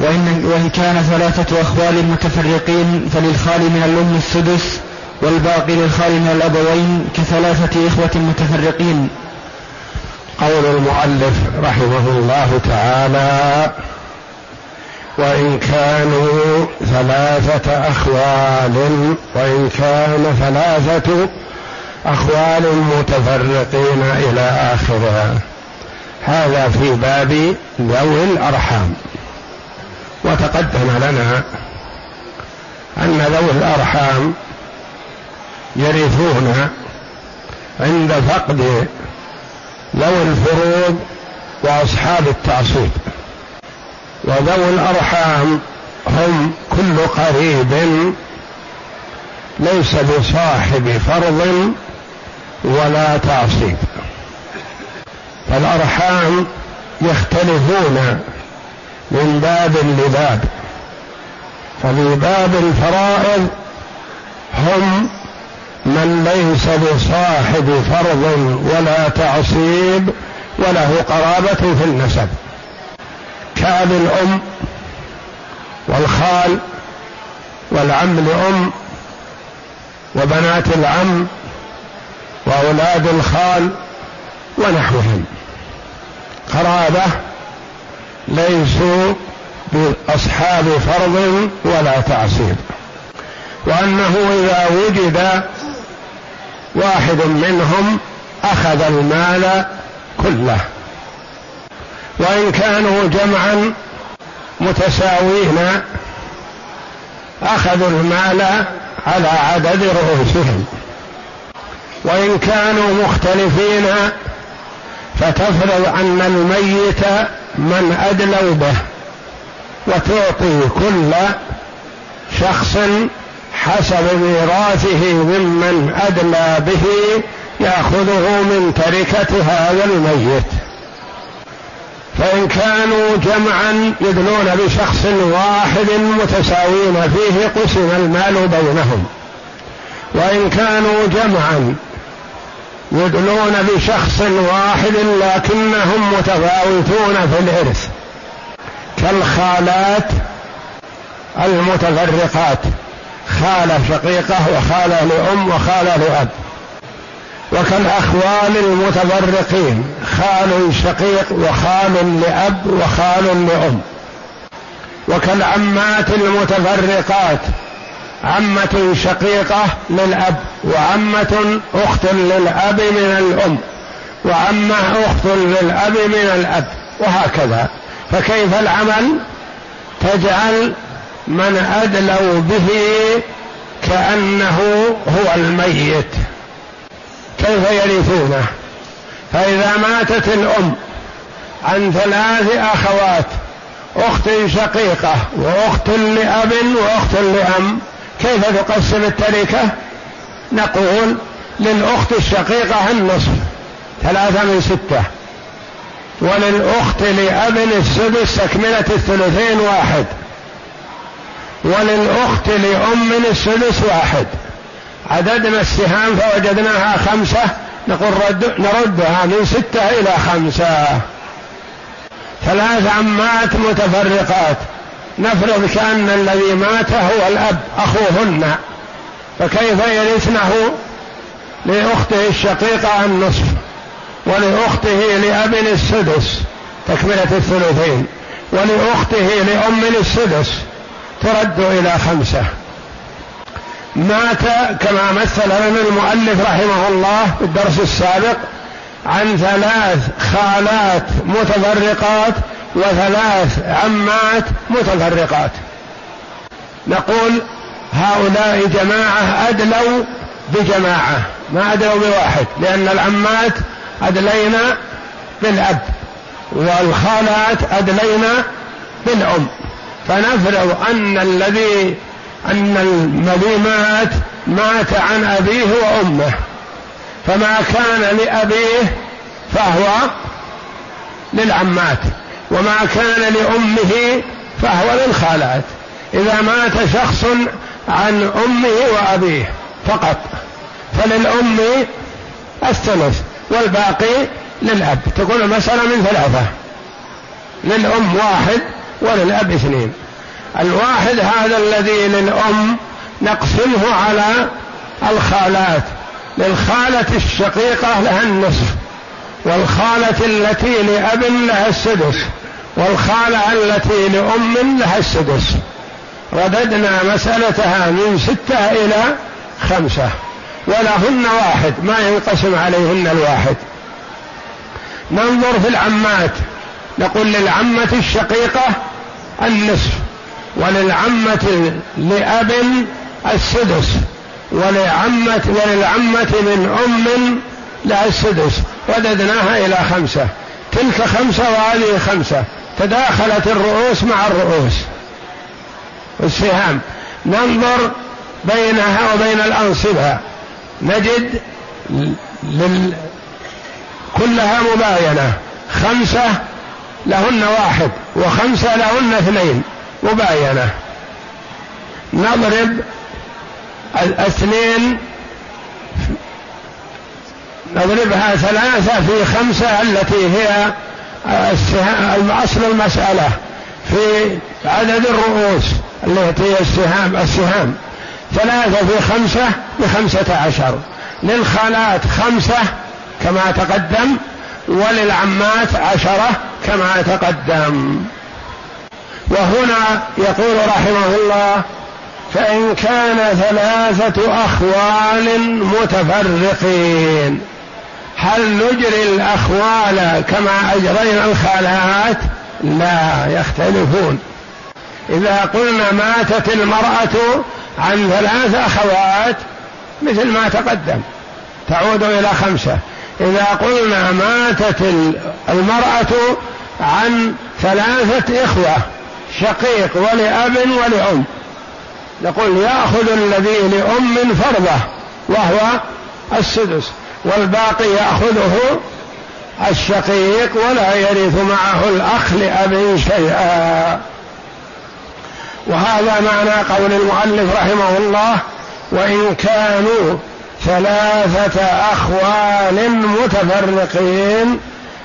وإن, وإن كان ثلاثة أخوال متفرقين فللخال من الأم السدس والباقي للخال من الأبوين كثلاثة إخوة متفرقين. قول المؤلف رحمه الله تعالى وإن كانوا ثلاثة أخوال وإن كان ثلاثة أخوال متفرقين إلى آخرها. هذا في باب ذوي الأرحام. وتقدم لنا أن ذوي الأرحام يرثون عند فقد ذوي الفروض وأصحاب التعصيب. وذوي الأرحام هم كل قريب ليس بصاحب فرض ولا تعصيب. فالأرحام يختلفون من باب لباب ففي باب الفرائض هم من ليس بصاحب فرض ولا تعصيب وله قرابة في النسب. كأب الأم والخال والعم لأم وبنات العم وأولاد الخال ونحوهم. قرابة ليسوا بأصحاب فرض ولا تعصيب. وأنه إذا وجد واحد منهم أخذ المال كله وإن كانوا جمعا متساوين أخذوا المال على عدد رؤوسهم. وإن كانوا مختلفين فتفرض أن الميت من أدلوا به وتعطي كل شخص حسب ميراثه ممن أدلى به يأخذه من تركة هذا الميت فإن كانوا جمعا يدلون بشخص واحد متساوين فيه قسم المال بينهم. وإن كانوا جمعا يدلون بشخص واحد لكنهم متفاوتون في الإرث كالخالات المتفرقات خالة شقيقة وخالة لأم وخالة لأب وكالأخوال المتفرقين خال شقيق وخال لأب وخال لأم وكالعمات المتفرقات عمة شقيقة للأب وعمة أخت للأب من الأم وعمة أخت للأب من الأب وهكذا. فكيف العمل؟ تجعل من أدلوا به كأنه هو الميت. كيف يرثونه؟ فإذا ماتت الأم عن ثلاث أخوات أخت شقيقة وأخت لأب وأخت لأم كيف تقسم التركة؟ نقول للأخت الشقيقة النصف ثلاثة من ستة. وللأخت لأب السدس تكملة الثلثين واحد. وللأخت لأم السدس واحد. عددنا السهام فوجدناها خمسة نقول رد نردها من ستة إلى خمسة. ثلاث عمات متفرقات. نفرض كأن الذي مات هو الأب أخوهن. فكيف يرثنه؟ لأخته الشقيقة النصف ولأخته لأب السدس تكملة الثلثين. ولأخته لأم السدس ترد إلى خمسة. مات كما مثل لنا المؤلف رحمه الله في الدرس السابق عن ثلاث خالات متفرقات وثلاث عمات متفرقات. نقول هؤلاء جماعة أدلوا بجماعة ما أدلوا بواحد لأن العمات أدلينا بالأب والخالات أدلينا بالأم. فنفرض أن الذي أن الذي مات مات عن أبيه وأمه. فما كان لأبيه فهو للعمات. وما كان لأمه فهو للخالات. إذا مات شخص عن أمه وأبيه فقط. فللأم الثلث والباقي للأب. تكون المسألة من ثلاثة. للأم واحد وللأب اثنين. الواحد هذا الذي للأم نقسمه على الخالات. للخالة الشقيقة لها النصف والخالة التي لأب لها السدس. والخالة التي لأم لها السدس. رددنا مسألتها من ستة إلى خمسة. ولهن واحد ما ينقسم عليهن الواحد. ننظر في العمات. نقول للعمة الشقيقة النصف وللعمة لأب السدس ولعمة وللعمة من أم لها السدس. رددناها إلى خمسة. تلك خمسة وهذه خمسة. تداخلت الرؤوس مع الرؤوس. السهام ننظر بينها وبين الأنصبة. نجد لل... كلها مباينة. خمسة لهن واحد وخمسة لهن اثنين. مباينة. نضرب الاثنين نضربها ثلاثة في خمسة التي هي أصل المسألة في عدد الرؤوس التي هي السهام السهام. ثلاثة في خمسة بخمسة عشر. للخالات خمسة كما تقدم وللعمات عشرة كما تقدم. وهنا يقول رحمه الله فإن كان ثلاثة أخوال متفرقين. هل نجري الأخوال كما أجرينا الخالات؟ لا يختلفون. إذا قلنا ماتت المرأة عن ثلاث أخوات مثل ما تقدم تعود إلى خمسة. إذا قلنا ماتت المرأة عن ثلاثة إخوة شقيق ولأب ولأم نقول يأخذ الذي لأم فرضه وهو السدس. والباقي يأخذه الشقيق ولا يرث معه الأخ لأب شيئا. وهذا معنى قول المؤلف رحمه الله وإن كانوا ثلاثة أخوال متفرقين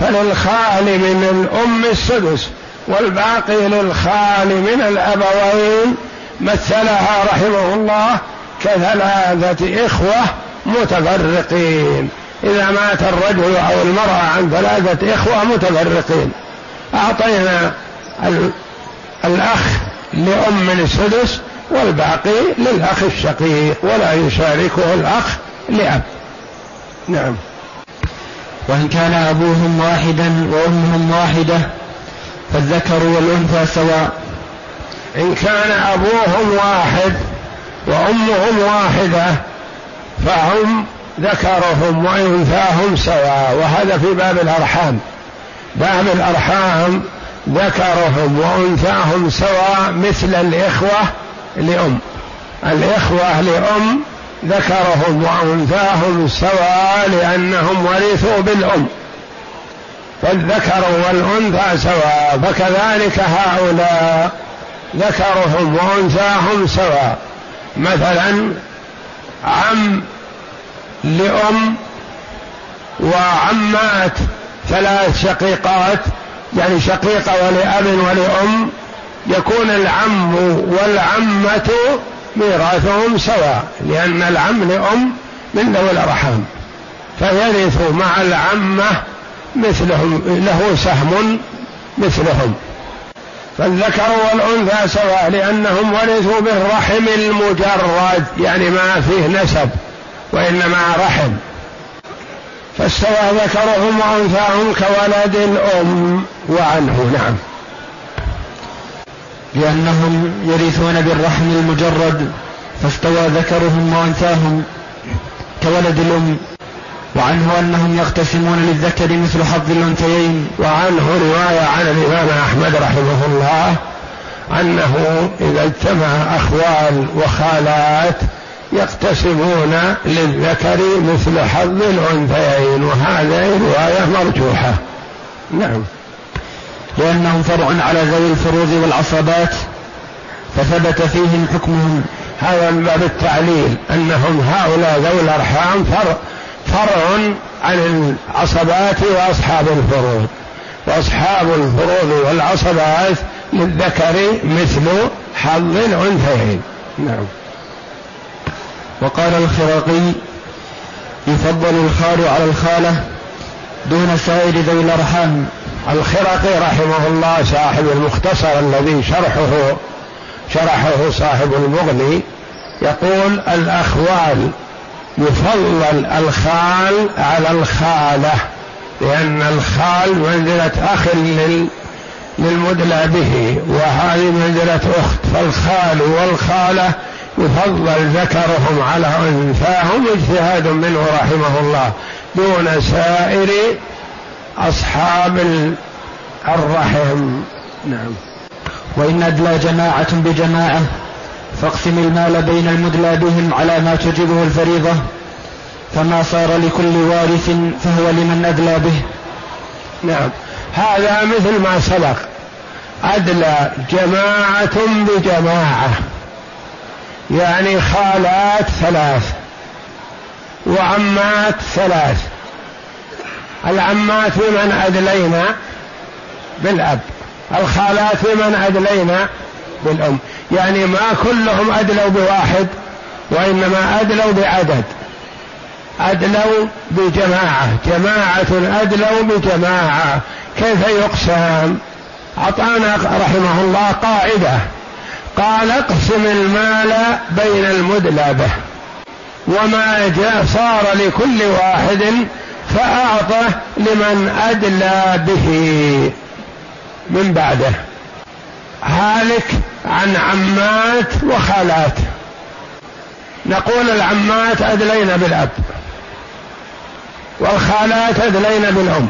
فللخال من الأم السدس والباقي للخال من الأبوين. مثلها رحمه الله كثلاثة إخوة متفرقين. إذا مات الرجل أو المرأة عن ثلاثة إخوة متفرقين. أعطينا الأخ لأم السدس والباقي للأخ الشقيق ولا يشاركه الأخ لأب. نعم. وإن كان أبوهم واحدا وأمهم واحدة فالذكر والأنثى سواء. إن كان أبوهم واحد وأمهم واحدة فهم ذكرهم وأنثاهم سواء وهذا في باب الأرحام. باب الأرحام ذكرهم وأنثاهم سواء مثل الإخوة لأم. الإخوة لأم ذكرهم وأنثاهم سواء لأنهم ورثوا بالأم. فالذكر والأنثى سواء فكذلك هؤلاء ذكرهم وأنثاهم سواء. مثلا عم لأم وعمات ثلاث شقيقات يعني شقيقة ولأب ولأم يكون العم والعمة ميراثهم سواء لأن العم لأم من ذوي الأرحام. فيرث مع العمة مثلهم له سهم مثلهم. فالذكر والأنثى سواء لأنهم ورثوا بالرحم المجرد يعني ما فيه نسب وإنما رحم. فاستوى ذكرهم وأنثاهم كولد الأم وعنه نعم. لأنهم يرثون بالرحم المجرد فاستوى ذكرهم وأنثاهم كولد الأم. وعنه أنهم يقتسمون للذكر مثل حظ الأنثيين. وعنه رواية عن الإمام أحمد رحمه الله أنه إذا اجتمع أخوال وخالات يقتسمون للذكر مثل حظ الأنثيين وهذه رواية مرجوحة. نعم. لأنهم فرع على ذوي الفروض والعصبات فثبت فيهم حكمهم. هذا من باب التعليل أنهم هؤلاء ذوي الأرحام فرع فرع عن العصبات وأصحاب الفروض. وأصحاب الفروض والعصبات للذكر مثل حظ الأنثيين. نعم. وقال الخراقي يفضل الخال على الخالة دون سائر ذوي الأرحام. الخرقي رحمه الله صاحب المختصر الذي شرحه شرحه صاحب المغني يقول الأخوال يفضل الخال على الخالة لأن الخال منزلة أخ للمدلى به وهذه منزلة أخت فالخال والخالة يفضل ذكرهم على أنثاهم اجتهاد منه رحمه الله دون سائر أصحاب الرحم. نعم. وإن أدلى جماعة بجماعة فاقسم المال بين المدلى بهم على ما تجبه الفريضة فما صار لكل وارث فهو لمن أدلى به. نعم. هذا مثل ما سبق. أدلى جماعة بجماعة. يعني خالات ثلاث وعمات ثلاث. العمات لمن أدلينا بالأب الخالات لمن أدلينا بالأم. يعني ما كلهم أدلوا بواحد وإنما أدلوا بعدد. أدلوا بجماعة جماعة أدلوا بجماعة. كيف يقسم؟ أعطانا رحمه الله قاعدة. قال اقسم المال بين المدلى به وما جاء صار لكل واحد فأعطه لمن أدلى به من بعده. هالك عن عمات وخالات. نقول العمات أدلينا بالأب والخالات أدلينا بالأم.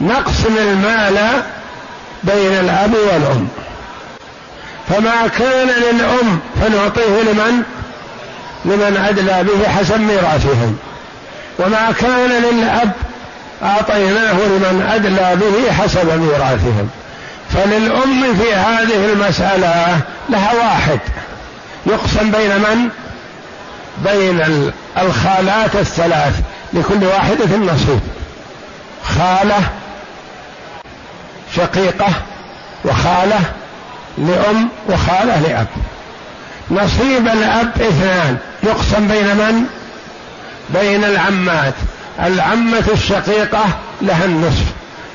نقسم المال بين الأب والأم. فما كان للأم فنعطيه لمن؟ لمن أدلى به حسب ميراثهم. وما كان للأب أعطيناه لمن أدلى به حسب ميراثهم. فللأم في هذه المسألة لها واحد. يقسم بين من؟ بين الخالات الثلاث لكل واحدة نصيب خالة شقيقة وخالة لأم وخالة لأب. نصيب الأب اثنان. يقسم بين من؟ بين العمات. العمة الشقيقة لها النصف.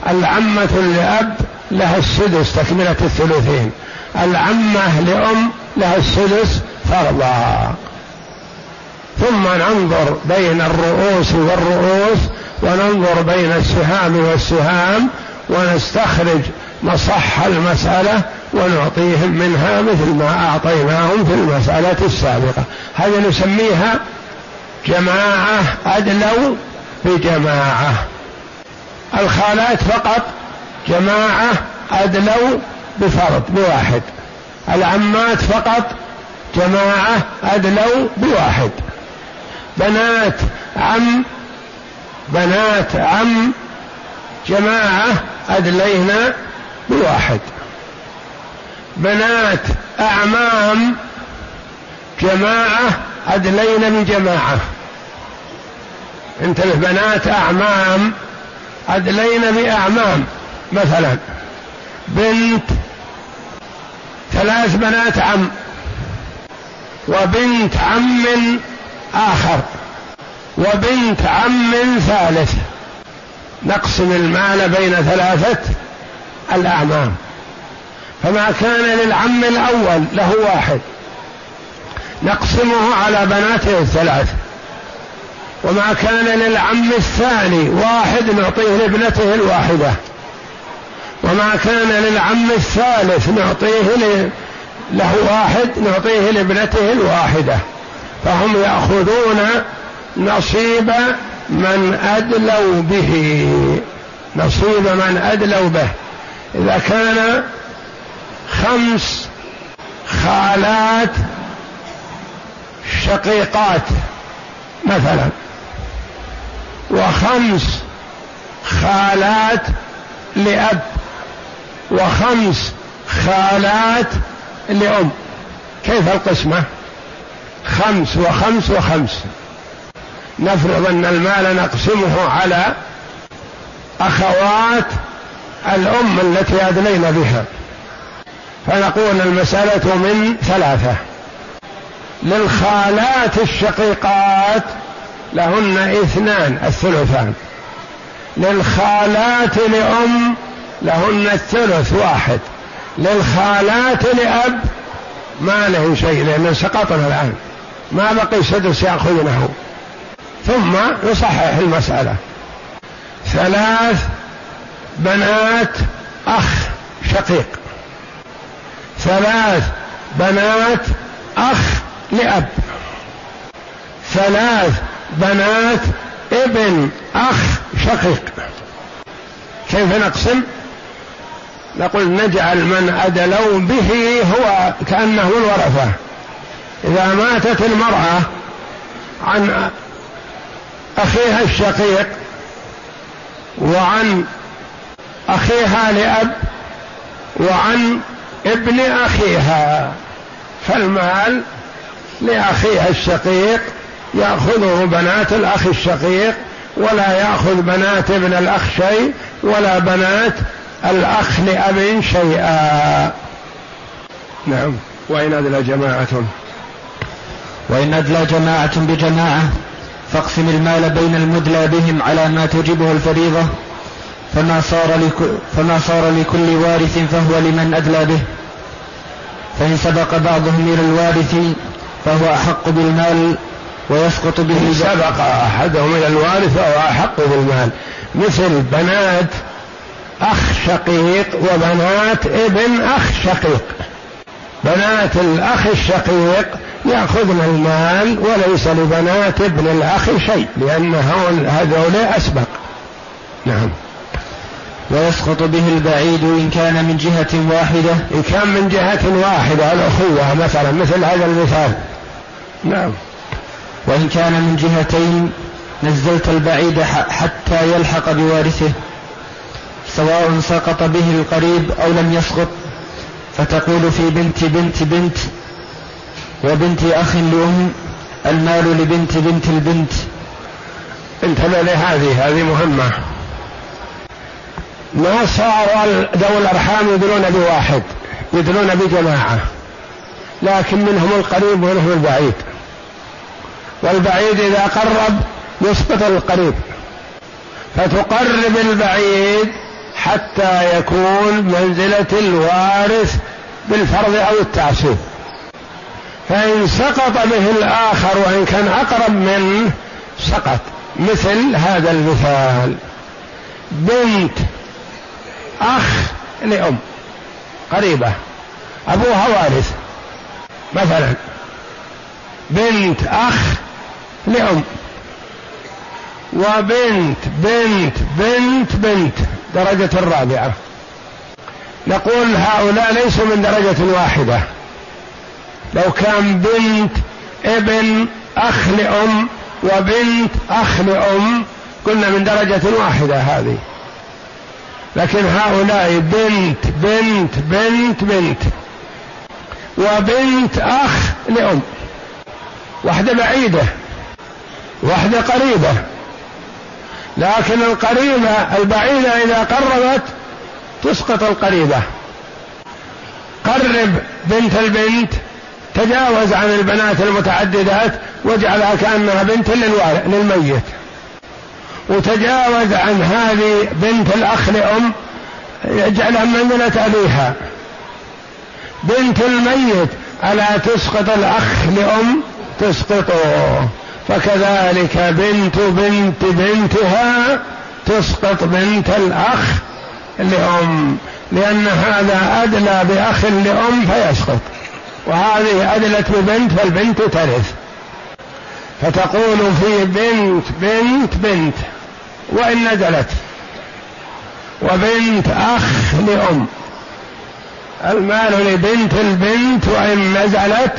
العمة لأب لها السدس تكملة الثلثين. العمة لأم لها السدس فرضا. ثم ننظر بين الرؤوس والرؤوس وننظر بين السهام والسهام ونستخرج مصح المسألة ونعطيهم منها مثل ما أعطيناهم في المسألة السابقة. هذه نسميها جماعة أدلوا بجماعة. الخالات فقط جماعة أدلوا بفرد بواحد. العمات فقط جماعة أدلوا بواحد. بنات عم بنات عم جماعة أدلينا بواحد. بنات أعمام جماعة أدلينا بجماعة. انتبه بنات أعمام أدلينا بأعمام. مثلا. بنت ثلاث بنات عم وبنت عم آخر وبنت عم ثالث. نقسم المال بين ثلاثة الأعمام. فما كان للعم الأول له واحد. نقسمه على بناته الثلاث. وما كان للعم الثاني واحد نعطيه لابنته الواحدة. وما كان للعم الثالث نعطيه له واحد نعطيه لابنته الواحدة. فهم يأخذون نصيب من أدلوا به. نصيب من أدلوا به. إذا كان خمس خالات شقيقات مثلا وخمس خالات لأب. وخمس خالات لأم. كيف القسمة؟ خمس وخمس وخمس. نفرض أن المال نقسمه على أخوات الأم التي أدلين بها. فنقول المسألة من ثلاثة. للخالات الشقيقات لهن اثنان الثلثان. للخالات لأم لهن الثلث واحد. للخالات لأب ما له شيء لأن سقطنا الآن. ما بقي سدس يأخذونه. ثم يصحح المسألة. ثلاث بنات أخ شقيق. ثلاث بنات أخ لأب. ثلاث بنات ابن أخ شقيق. كيف نقسم؟ نقول نجعل من أدلوا به هو كأنه الورثة. إذا ماتت المرأة عن أخيها الشقيق وعن أخيها لأب وعن ابن أخيها فالمال لأخيها الشقيق يأخذه بنات الأخ الشقيق ولا يأخذ بنات ابن الأخ شيء ولا بنات الأخ لأب شيئا. نعم. وإن أدلى جماعة. وإن أدلى جماعة بجماعة فاقسم المال بين المدلى بهم على ما توجبه الفريضة فما صار لكل, فما صار لكل وارث فهو لمن أدلى به. فإن سبق بعضهم إلى الوارث فهو أحق بالمال ويسقط به إن سبق أحدهم إلى الوارث فهو أحق بالمال. مثل بنات أخ شقيق وبنات ابن أخ شقيق بنات الأخ الشقيق يأخذن المال وليس لبنات ابن الأخ شيء لأن هذول أسبق. نعم. ويسقط به البعيد إن كان من جهة واحدة. إن كان من جهة واحدة الأخوة مثلا مثل هذا المثال. نعم. وإن كان من جهتين نزلت البعيد حتى يلحق بوارثه. سواء سقط به القريب أو لم يسقط فتقول في بنت بنت بنت وبنت أخ لأم المال لبنت بنت البنت. انتبه لهذه هذه؟ مهمة. ما صار ذوي الأرحام يدلون بواحد يدلون بجماعة لكن منهم القريب ومنهم البعيد. والبعيد إذا قرب يسقط القريب فتقرب البعيد حتى يكون منزلة الوارث بالفرض أو التعسيب فإن سقط به الآخر وإن كان أقرب منه سقط. مثل هذا المثال. بنت أخ لأم. قريبة. أبوها وارث. مثلا. بنت أخ لأم. وبنت بنت بنت بنت. درجة الرابعة نقول هؤلاء ليسوا من درجة واحدة. لو كان بنت ابن أخ لأم وبنت أخ لأم قلنا من درجة واحدة هذه. لكن هؤلاء بنت بنت بنت بنت وبنت أخ لأم. واحدة بعيدة واحدة قريبة. لكن القريبة البعيدة إذا قربت تسقط القريبة. قرب بنت البنت تجاوز عن البنات المتعددات واجعلها كأنها بنت للميت. وتجاوز عن هذه بنت الأخ لأم يجعلها منزلة أبيها. بنت الميت ألا تسقط الأخ لأم؟ تسقطه. فكذلك بنت بنت بنتها تسقط بنت الأخ لأم لأن هذا أدلى بأخ لأم فيسقط وهذه أدلت ببنت فالبنت ترث. فتقول في بنت بنت بنت وإن نزلت. وبنت أخ لأم. المال لبنت البنت وإن نزلت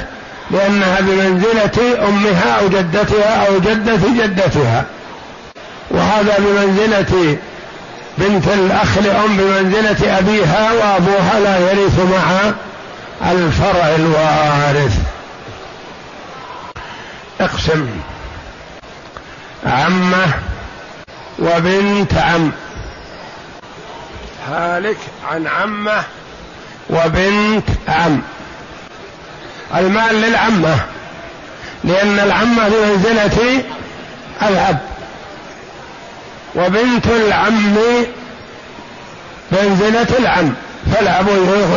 لأنها بمنزلة أمها أو جدتها أو جدة جدتها. وهذا بمنزلة بنت الأخ لأم بمنزلة أبيها وأبوها لا يرث مع الفرع الوارث. اقسم. عمه وبنت عم. هالك عن عمه وبنت عم. المال للعمة لأن العمة بمنزلة الأب. وبنت العم منزلة العم فالأب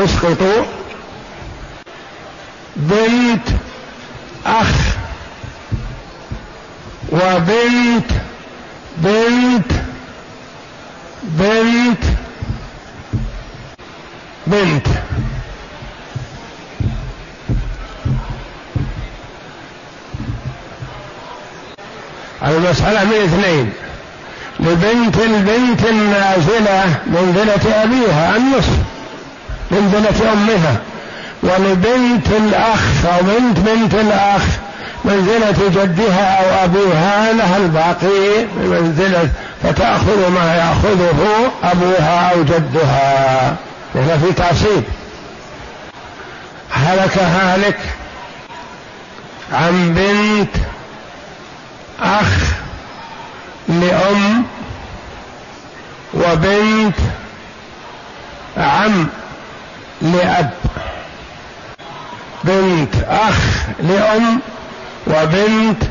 يسقط بنت أخ وبنت بنت بنت بنت المسألة من اثنين لبنت البنت النازلة منزلة أبيها النصف منزلة أمها. ولبنت الأخ أو بنت بنت الأخ منزلة جدها أو أبيها لها الباقي بمنزلة فتأخذ ما يأخذه أبوها أو جدها. هنا في تعصيب. هلك هالك عن بنت أخ لأم وبنت عم لأب بنت أخ لأم وبنت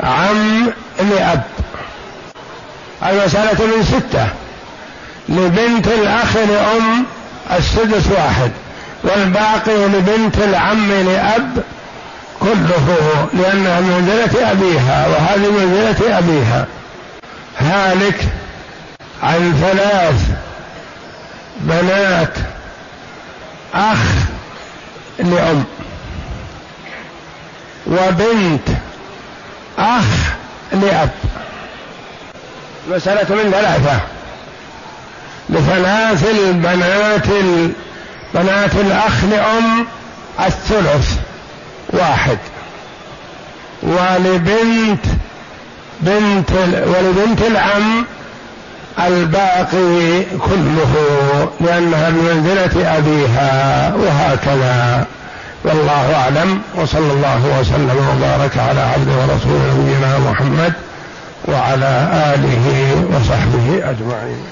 عم لأب. المسألة من ستة لبنت الأخ لأم السدس واحد والباقي لبنت العم لأب كله لأنها منزلة أبيها وهذه منزلة أبيها. هالك عن ثلاث بنات أخ لأم وبنت أخ لأب. مسألة من ثلاثة. لثلاث البنات بنات الأخ لأم الثلث واحد. ولبنت بنت ولبنت العم الباقي كله لأنها بمنزلة أبيها وهكذا. والله أعلم وصلى الله وسلم وبارك على عبد ورسول نبينا محمد وعلى آله وصحبه أجمعين.